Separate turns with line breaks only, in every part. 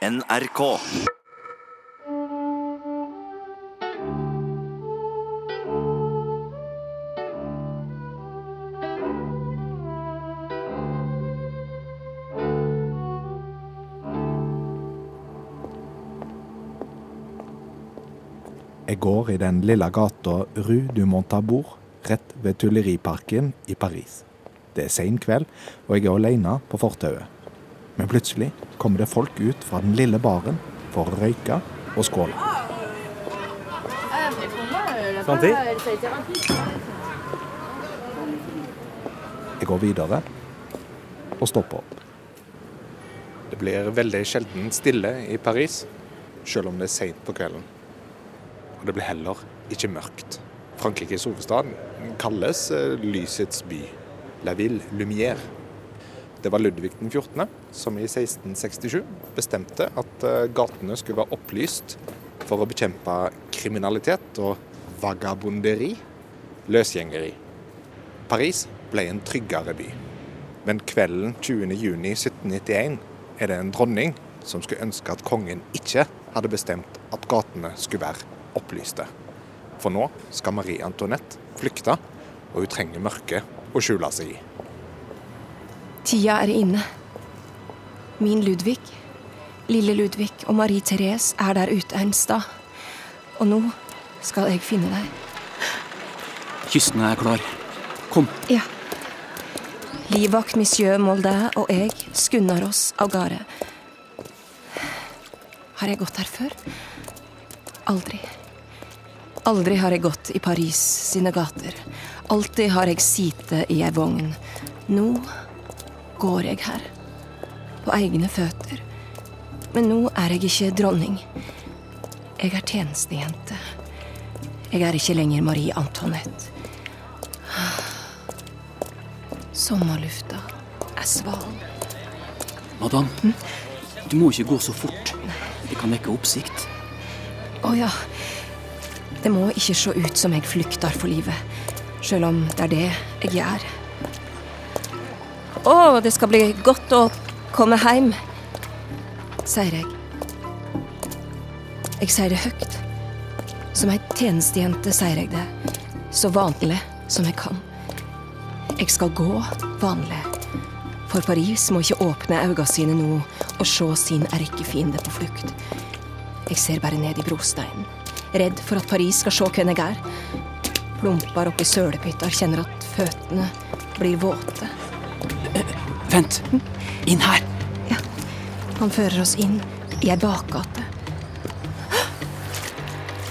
NRK.
Jeg går i den lille gata Rue du Montabour, rett ved Tulleriparken i Paris. Det er sein kveld, og jeg er alene på fortauet. Men plutselig kommer det folk ut fra den lille baren for å røyke og skåle. Jeg går videre og stopper opp.
Det blir veldig sjelden stille i Paris, selv om det er seint på kvelden. Og det blir heller ikke mørkt. Frankrikes hovedstad kalles eh, lysets by. La ville lumière. Det var Ludvig den 14. som i 1667 bestemte at eh, gatene skulle være opplyst for å bekjempe kriminalitet og vagabonderi, løsgjengeri. Paris ble en tryggere by. Men kvelden 20.6.1791 er det en dronning som skulle ønske at kongen ikke hadde bestemt at gatene skulle være opplyste. For nå skal Marie Antoinette flykte, og hun trenger mørket å skjule seg i.
Tida er inne. Min Ludvig, lille Ludvig og Marie Therese er der ute en stad. Og nå skal jeg finne deg.
Kysten er klar. Kom.
Ja. Livvakt monsieur Moldet og jeg skunner oss av gårde. Har jeg gått her før? Aldri. Aldri har jeg gått i Paris sine gater. Alltid har jeg sittet i ei vogn. Nå går jeg her. På egne føtter. Men nå er jeg ikke dronning. Jeg er tjenestejente. Jeg er ikke lenger Marie Antoinette. Sommerlufta er sval.
Madam, du må ikke gå så fort. Det kan vekke oppsikt.
Å ja. Det må ikke se ut som jeg flykter for livet, sjøl om det er det jeg gjør. Å, det skal bli godt å komme hjem, sier jeg. Jeg sier det høyt. Som ei tjenestejente sier jeg det, så vanlig som jeg kan. Jeg skal gå vanlig, for Paris må ikke åpne øynene sine nå og se sin erkefiende på flukt. Jeg ser bare ned i brosteinen, redd for at Paris skal se hvem jeg er. Plumper oppi sølepytter, kjenner at føttene blir våte.
Vent! Inn her! Ja.
Han fører oss inn i ei bakgate.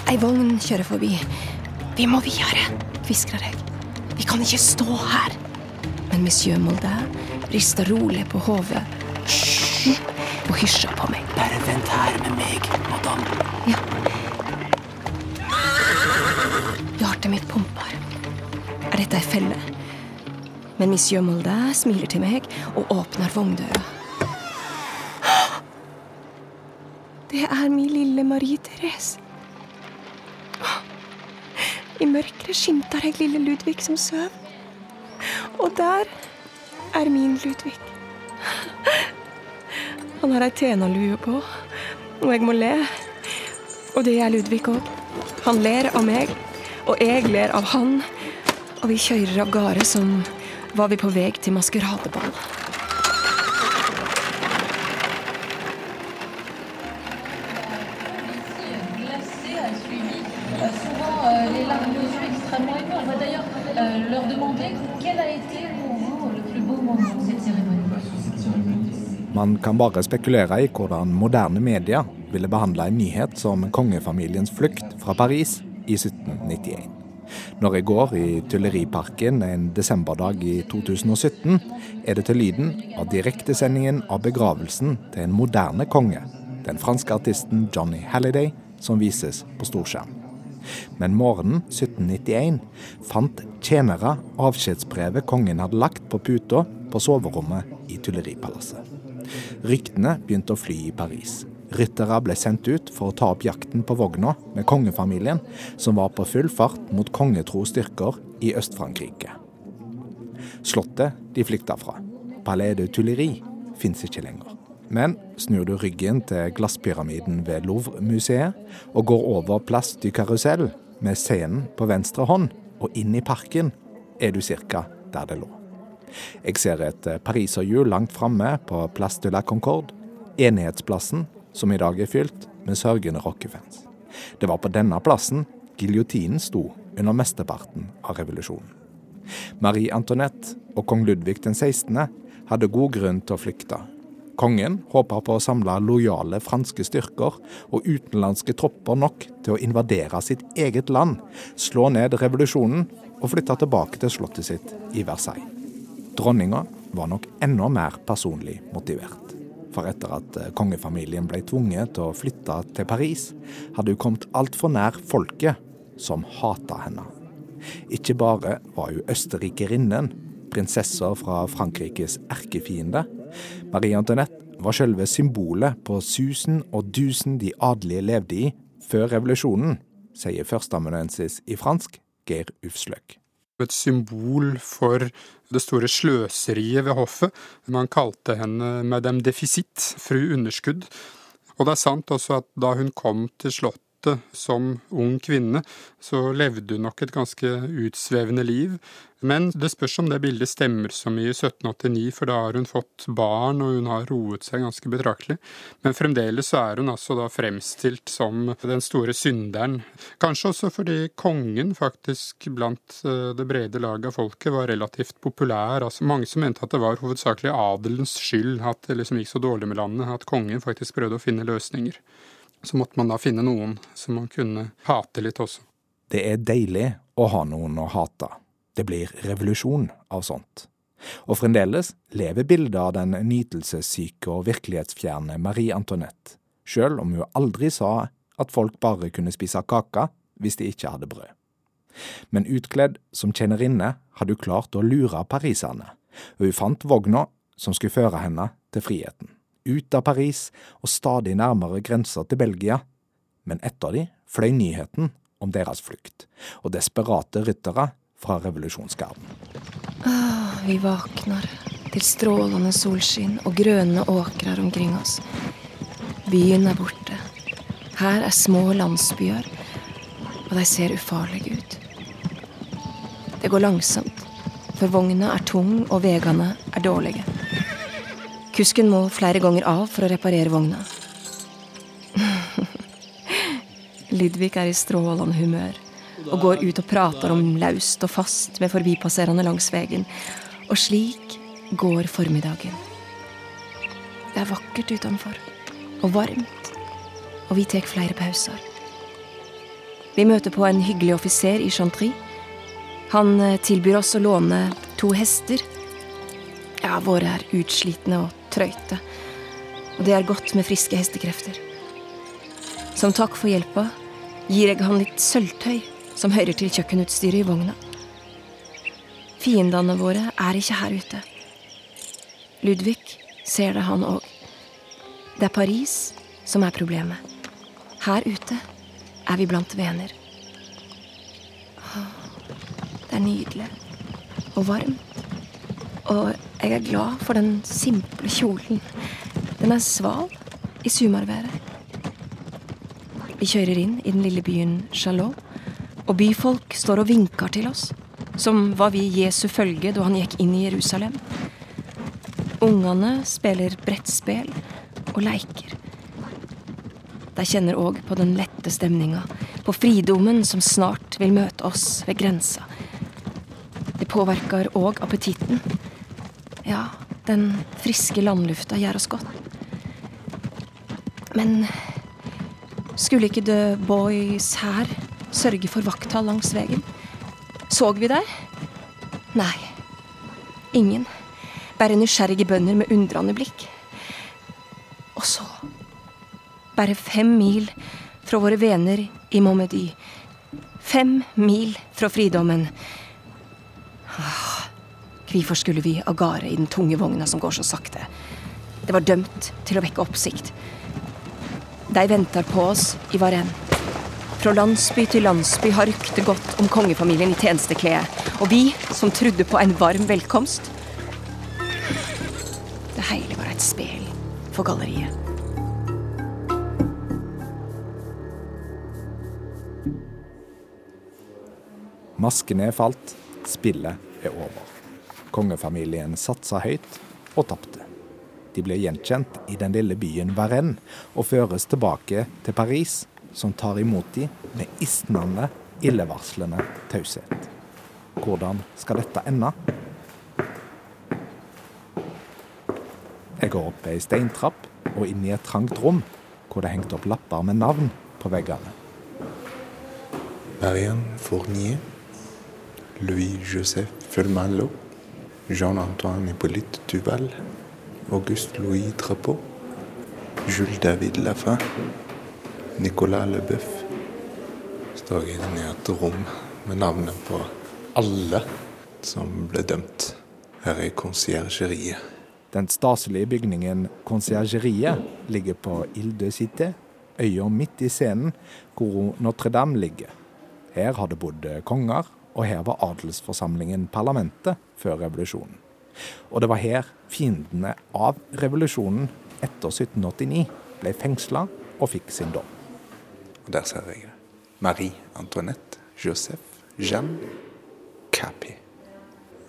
Ei vogn kjører forbi. Vi må videre, hvisker jeg. Vi kan ikke stå her. Men monsieur Moldin rister rolig på hodet og hysjer på meg.
Bare vent her med meg, madame.
Ja. Hjertet mitt pumper. Er dette ei felle? Men monsieur Moldin smiler til meg og åpner vogndøra. Det er min lille Marie Therese. I mørket skimter jeg lille Ludvig som søv. Og der er min Ludvig. Han har ei tjenerlue på, og jeg må le. Og det er Ludvig òg. Han ler av meg, og jeg ler av han. Og vi kjører av gårde som var vi på vei til maskeradeball.
Man kan bare spekulere i hvordan moderne media ville behandle en nyhet som kongefamiliens flukt fra Paris i 1791. Når jeg går i Tulleriparken en desemberdag i 2017, er det til lyden av direktesendingen av begravelsen til en moderne konge, den franske artisten Johnny Halliday, som vises på storskjerm. Men morgenen 1791 fant tjenere avskjedsbrevet kongen hadde lagt på puta på soverommet i Tulleripalasset. Ryktene begynte å fly i Paris. Ryttere ble sendt ut for å ta opp jakten på vogna med kongefamilien, som var på full fart mot kongetro styrker i Øst-Frankrike. Slottet de flykta fra, Palais de Tuileries, fins ikke lenger. Men snur du ryggen til glasspyramiden ved Louvre-museet og går over Place du Carrousel med scenen på venstre hånd og inn i parken, er du ca. der det lå. Jeg ser et pariserhjul langt framme på Place de la Concorde, enighetsplassen som i dag er fylt med sørgende rockefans. Det var på denne plassen giljotinen sto under mesteparten av revolusjonen. Marie Antoinette og kong Ludvig den 16. hadde god grunn til å flykte. Kongen håpa på å samle lojale franske styrker og utenlandske tropper nok til å invadere sitt eget land, slå ned revolusjonen og flytte tilbake til slottet sitt i Versailles. Dronninga var nok enda mer personlig motivert. For etter at kongefamilien ble tvunget til å flytte til Paris, hadde hun kommet altfor nær folket, som hata henne. Ikke bare var hun østerrikerinnen, prinsessa fra Frankrikes erkefiende. Marie Antoinette var selve symbolet på susen og dusen de adelige levde i før revolusjonen, sier førsteamanuensis i fransk Geir Ufsløk.
Et symbol for det store sløseriet ved hoffet. Man kalte henne Madame Deficit, fru underskudd. Og det er sant også at da hun kom til slottet som ung kvinne, så levde hun nok et ganske utsvevende liv. Men det spørs om det bildet stemmer så mye i 1789, for da har hun fått barn og hun har roet seg ganske betraktelig. Men fremdeles så er hun altså da fremstilt som den store synderen. Kanskje også fordi kongen faktisk blant det brede laget av folket var relativt populær. Altså mange som mente at det var hovedsakelig adelens skyld at det liksom gikk så dårlig med landet, at kongen faktisk prøvde å finne løsninger så måtte man da finne noen som man kunne hate litt også.
Det er deilig å ha noen å hate. Det blir revolusjon av sånt. Og fremdeles lever bildet av den nytelsessyke og virkelighetsfjerne Marie Antoinette, sjøl om hun aldri sa at folk bare kunne spise kake hvis de ikke hadde brød. Men utkledd som tjenerinne hadde hun klart å lure pariserne, og hun fant vogna som skulle føre henne til friheten ut av Paris og stadig nærmere grensa til Belgia. Men etter de fløy nyheten om deres flukt, og desperate ryttere fra revolusjonsgarden.
Ah, vi våkner til strålende solskinn og grønne åkrer omkring oss. Byen er borte. Her er små landsbyer, og de ser ufarlige ut. Det går langsomt, for vogna er tung og veiene er dårlige. Kusken må flere ganger av for å reparere vogna. Ludvig er i strålende humør og går ut og prater om laust og fast med forbipasserende langs veien. Og slik går formiddagen. Det er vakkert utenfor, og varmt, og vi tar flere pauser. Vi møter på en hyggelig offiser i Chantry. Han eh, tilbyr oss å låne to hester. Ja, våre er utslitne og trøyte, og det er godt med friske hestekrefter. Som takk for hjelpa gir jeg han litt sølvtøy som hører til kjøkkenutstyret i vogna. Fiendene våre er ikke her ute. Ludvig ser det, han òg. Det er Paris som er problemet. Her ute er vi blant venner. Det er nydelig og varmt. Og jeg er glad for den simple kjolen. Den er sval i sumarværet. Vi kjører inn i den lille byen Chalot, og byfolk står og vinker til oss. Som var vi Jesu følge da han gikk inn i Jerusalem. Ungene spiller brettspill og leker. De kjenner òg på den lette stemninga, på fridommen som snart vil møte oss ved grensa. Det påvirker òg appetitten. Ja, den friske landlufta gjør oss godt. Men skulle ikke The Boys her sørge for vakthold langs veien? Så vi deg? Nei. Ingen. Bare nysgjerrige bønder med undrende blikk. Og så, bare fem mil fra våre venner i Momedy, fem mil fra fridommen Hvorfor skulle vi av gårde i den tunge vogna som går så sakte? Det var dømt til å vekke oppsikt. De venter på oss i Varennes. Fra landsby til landsby har ryktet gått om kongefamilien i tjenesteklede. Og vi som trodde på en varm velkomst Det hele var et spel. for galleriet.
Maskene er falt, spillet er over. Kongefamilien satsa høyt og tapte. De ble gjenkjent i den lille byen Varennes og føres tilbake til Paris, som tar imot dem med isnende, illevarslende taushet. Hvordan skal dette ende? Jeg går opp ei steintrapp og inn i et trangt rom, hvor det er hengt opp lapper med navn på veggene.
Marianne Fournier, Louis-Joseph Fulmalot, Jean-Antoine Hippolyte Duval, Auguste Louis Trapeau, Jules David Lafin, Nicolas Leboeuf. Står inne i et rom med navnet på alle som ble dømt her i konsiergeriet.
Den staselige bygningen Konsiergeriet ligger på Ile de Cité, øya midt i scenen hvor Notre-Dame ligger. Her har det bodd konger, og her var adelsforsamlingen parlamentet før revolusjonen. Og det var her fiendene av revolusjonen etter 1789 ble fengsla og fikk sin dom.
Og der ser jeg det. Marie Antoinette, Joseph, Jeanne, Capi.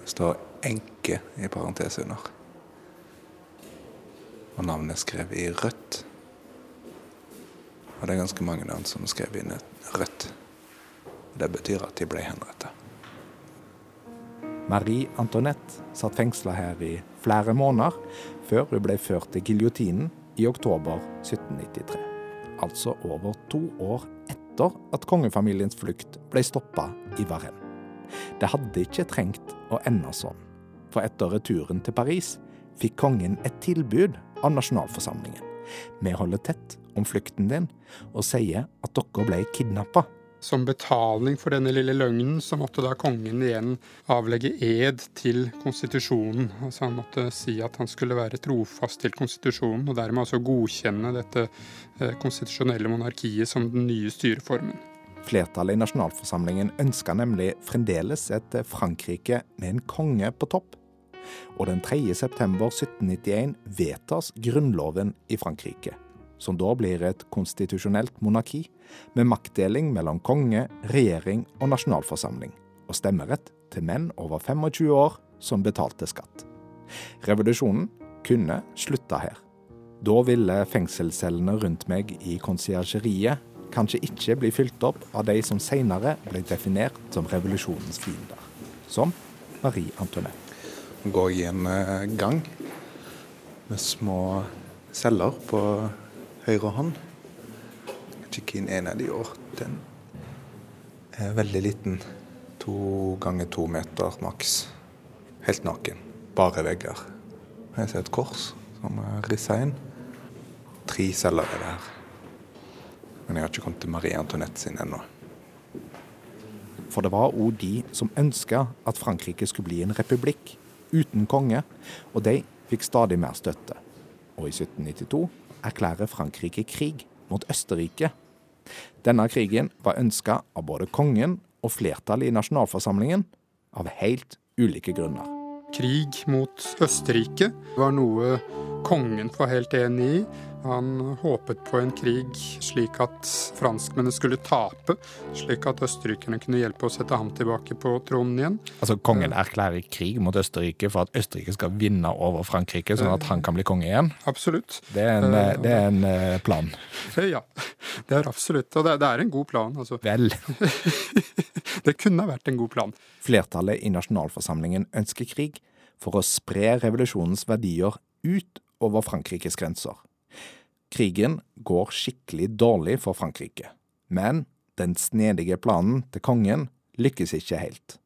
Det står enke i parentes under. Og navnet er skrevet i rødt. Og det er ganske mange navn som er skrevet i rødt. Det betyr at de ble henrettet.
Marie Antoinette satt fengsla her i flere måneder, før hun ble ført til giljotinen i oktober 1793. Altså over to år etter at kongefamiliens flukt ble stoppa i Varennes. Det hadde ikke trengt å ende sånn, for etter returen til Paris fikk kongen et tilbud av nasjonalforsamlingen. Vi holder tett om flukten din og sier at dere ble kidnappa.
Som betaling for denne lille løgnen så måtte da kongen igjen avlegge ed til konstitusjonen. Altså Han måtte si at han skulle være trofast til konstitusjonen, og dermed altså godkjenne dette eh, konstitusjonelle monarkiet som den nye styreformen.
Flertallet i nasjonalforsamlingen ønska nemlig fremdeles et Frankrike med en konge på topp. Og den 3. september 1791 vedtas grunnloven i Frankrike, som da blir et konstitusjonelt monarki med maktdeling mellom konge, regjering og nasjonalforsamling, og stemmerett til menn over 25 år som betalte skatt. Revolusjonen kunne slutta her. Da ville fengselscellene rundt meg i konsiergeriet kanskje ikke bli fylt opp av de som senere ble definert som revolusjonens fiender, som Marie Antoinette.
Går i en eh, gang med små celler på høyre hånd. Kikke inn en av de år. Den er veldig liten. To ganger to meter maks. Helt naken. Bare vegger. Jeg ser et kors som er rissa inn. Tre celler er det her. Men jeg har ikke kommet til Marie Antoinette sin ennå.
For det var òg de som ønska at Frankrike skulle bli en republikk uten konge, og de fikk stadig mer støtte. Og i 1792 erklærer Frankrike krig mot Østerrike. Denne krigen var ønska av både kongen og flertallet i nasjonalforsamlingen, av helt ulike grunner.
Krig mot Østerrike var noe kongen var helt enig i. Han håpet på en krig slik at franskmennene skulle tape, slik at østerrikerne kunne hjelpe å sette ham tilbake på tronen igjen.
Altså Kongen erklærer krig mot Østerrike for at Østerrike skal vinne over Frankrike, sånn at han kan bli konge igjen?
Absolutt.
Det er en, eh, det er en eh, plan.
Ja, det er absolutt. Og det, er en god plan. Altså.
Vel.
det kunne vært en god plan.
Flertallet i nasjonalforsamlingen ønsker krig for å spre revolusjonens verdier ut over Frankrikes grenser. Krigen går skikkelig dårlig for Frankrike, men den snedige planen til kongen lykkes ikke helt.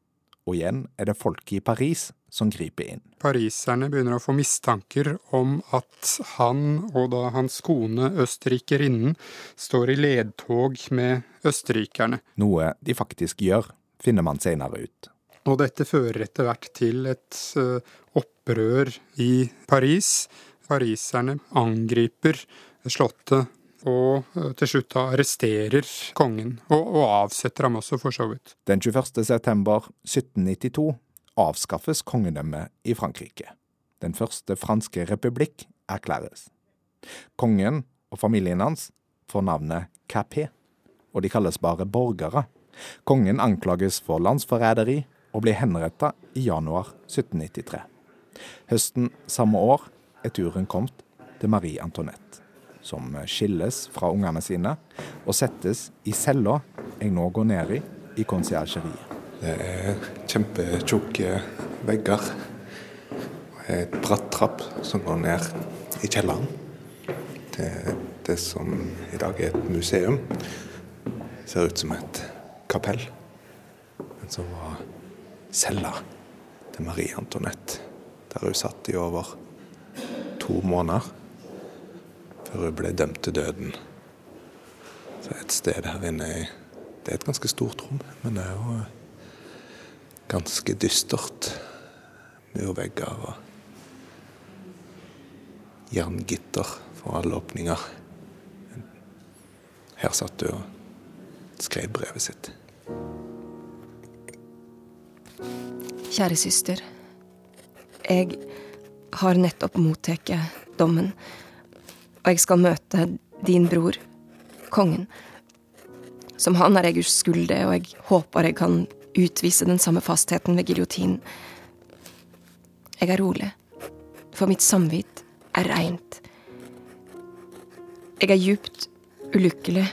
Og igjen er det folket i Paris som griper inn.
Pariserne begynner å få mistanker om at han og da hans kone østerrikerinnen står i ledtog med østerrikerne.
Noe de faktisk gjør, finner man senere ut.
Og dette fører etter hvert til et uh, opprør i Paris. Pariserne angriper Slottet, og eh, til slutt arresterer kongen, og, og avsetter ham også, for så vidt.
Den 21. september 1792 avskaffes kongedømmet i Frankrike. Den første franske republikk erklæres.
Kongen og familien hans får navnet Capé, og de kalles bare borgere. Kongen anklages for landsforræderi og blir henretta i januar 1793. Høsten samme år er turen kommet til Marie Antoinette, som skilles fra ungene sine og settes i cella jeg nå går ned i i konsiergeriet.
Det er kjempetjukke vegger. Og et bratt trapp som går ned i kjelleren. Til det som i dag er et museum. Ser ut som et kapell. Men som var cella til Marie Antoinette. Der hun satt i over to måneder før hun ble dømt til døden. Så et sted her inne Det er et ganske stort rom, men det er jo ganske dystert. Murvegger og jerngitter for alle åpninger. Her satt hun og skrev brevet sitt.
Kjære søster. Jeg har nettopp mottatt dommen, og jeg skal møte din bror, kongen. Som han er jeg uskyldig, og jeg håper jeg kan utvise den samme fastheten ved giljotinen. Jeg er rolig, for mitt samvitt er reint. Jeg er djupt ulykkelig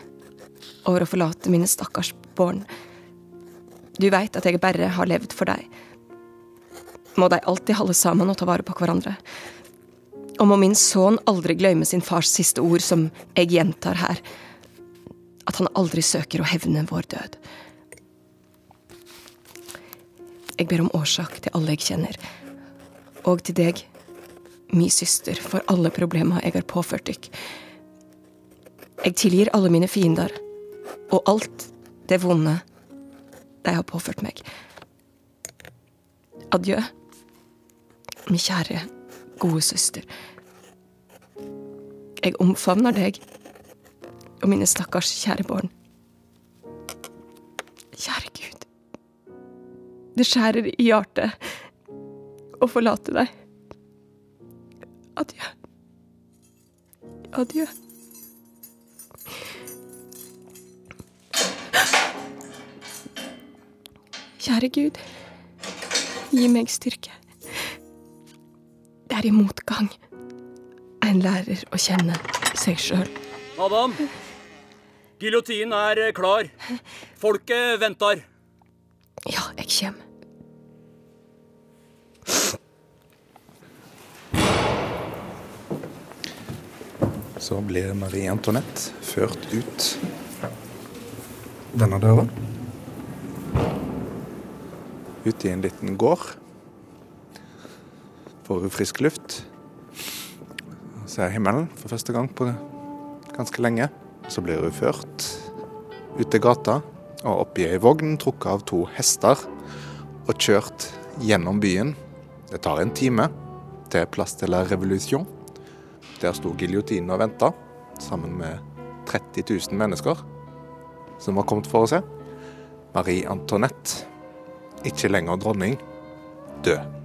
over å forlate mine stakkars barn. Du veit at jeg bare har levd for deg. Må de alltid holde sammen og ta vare på hverandre. Og må min sønn aldri glemme sin fars siste ord, som jeg gjentar her. At han aldri søker å hevne vår død. Jeg ber om årsak til alle jeg kjenner, og til deg, mi søster, for alle problemer jeg har påført dykk. Jeg tilgir alle mine fiender, og alt det vonde de har påført meg. Adjø, min kjære, gode søster. Jeg omfavner deg og mine stakkars kjære barn. Kjære Gud. Det skjærer i hjertet å forlate deg. Adjø. Adjø. Kjære Gud, gi meg styrke. Er i motgang en lærer å kjenne seg sjøl.
Adam, giljotinen er klar. Folket venter.
Ja, jeg kjem.
Så blir Marie Antoinette ført ut denne døra. Ut i en liten gård. Får hun frisk luft. Ser himmelen for første gang på ganske lenge. Så blir hun ført ut til gata og opp i ei vogn trukket av to hester og kjørt gjennom byen. Det tar en time til Place de la Revolution. Der sto giljotinen og venta, sammen med 30 000 mennesker som var kommet for å se. Marie Antoinette, ikke lenger dronning, død.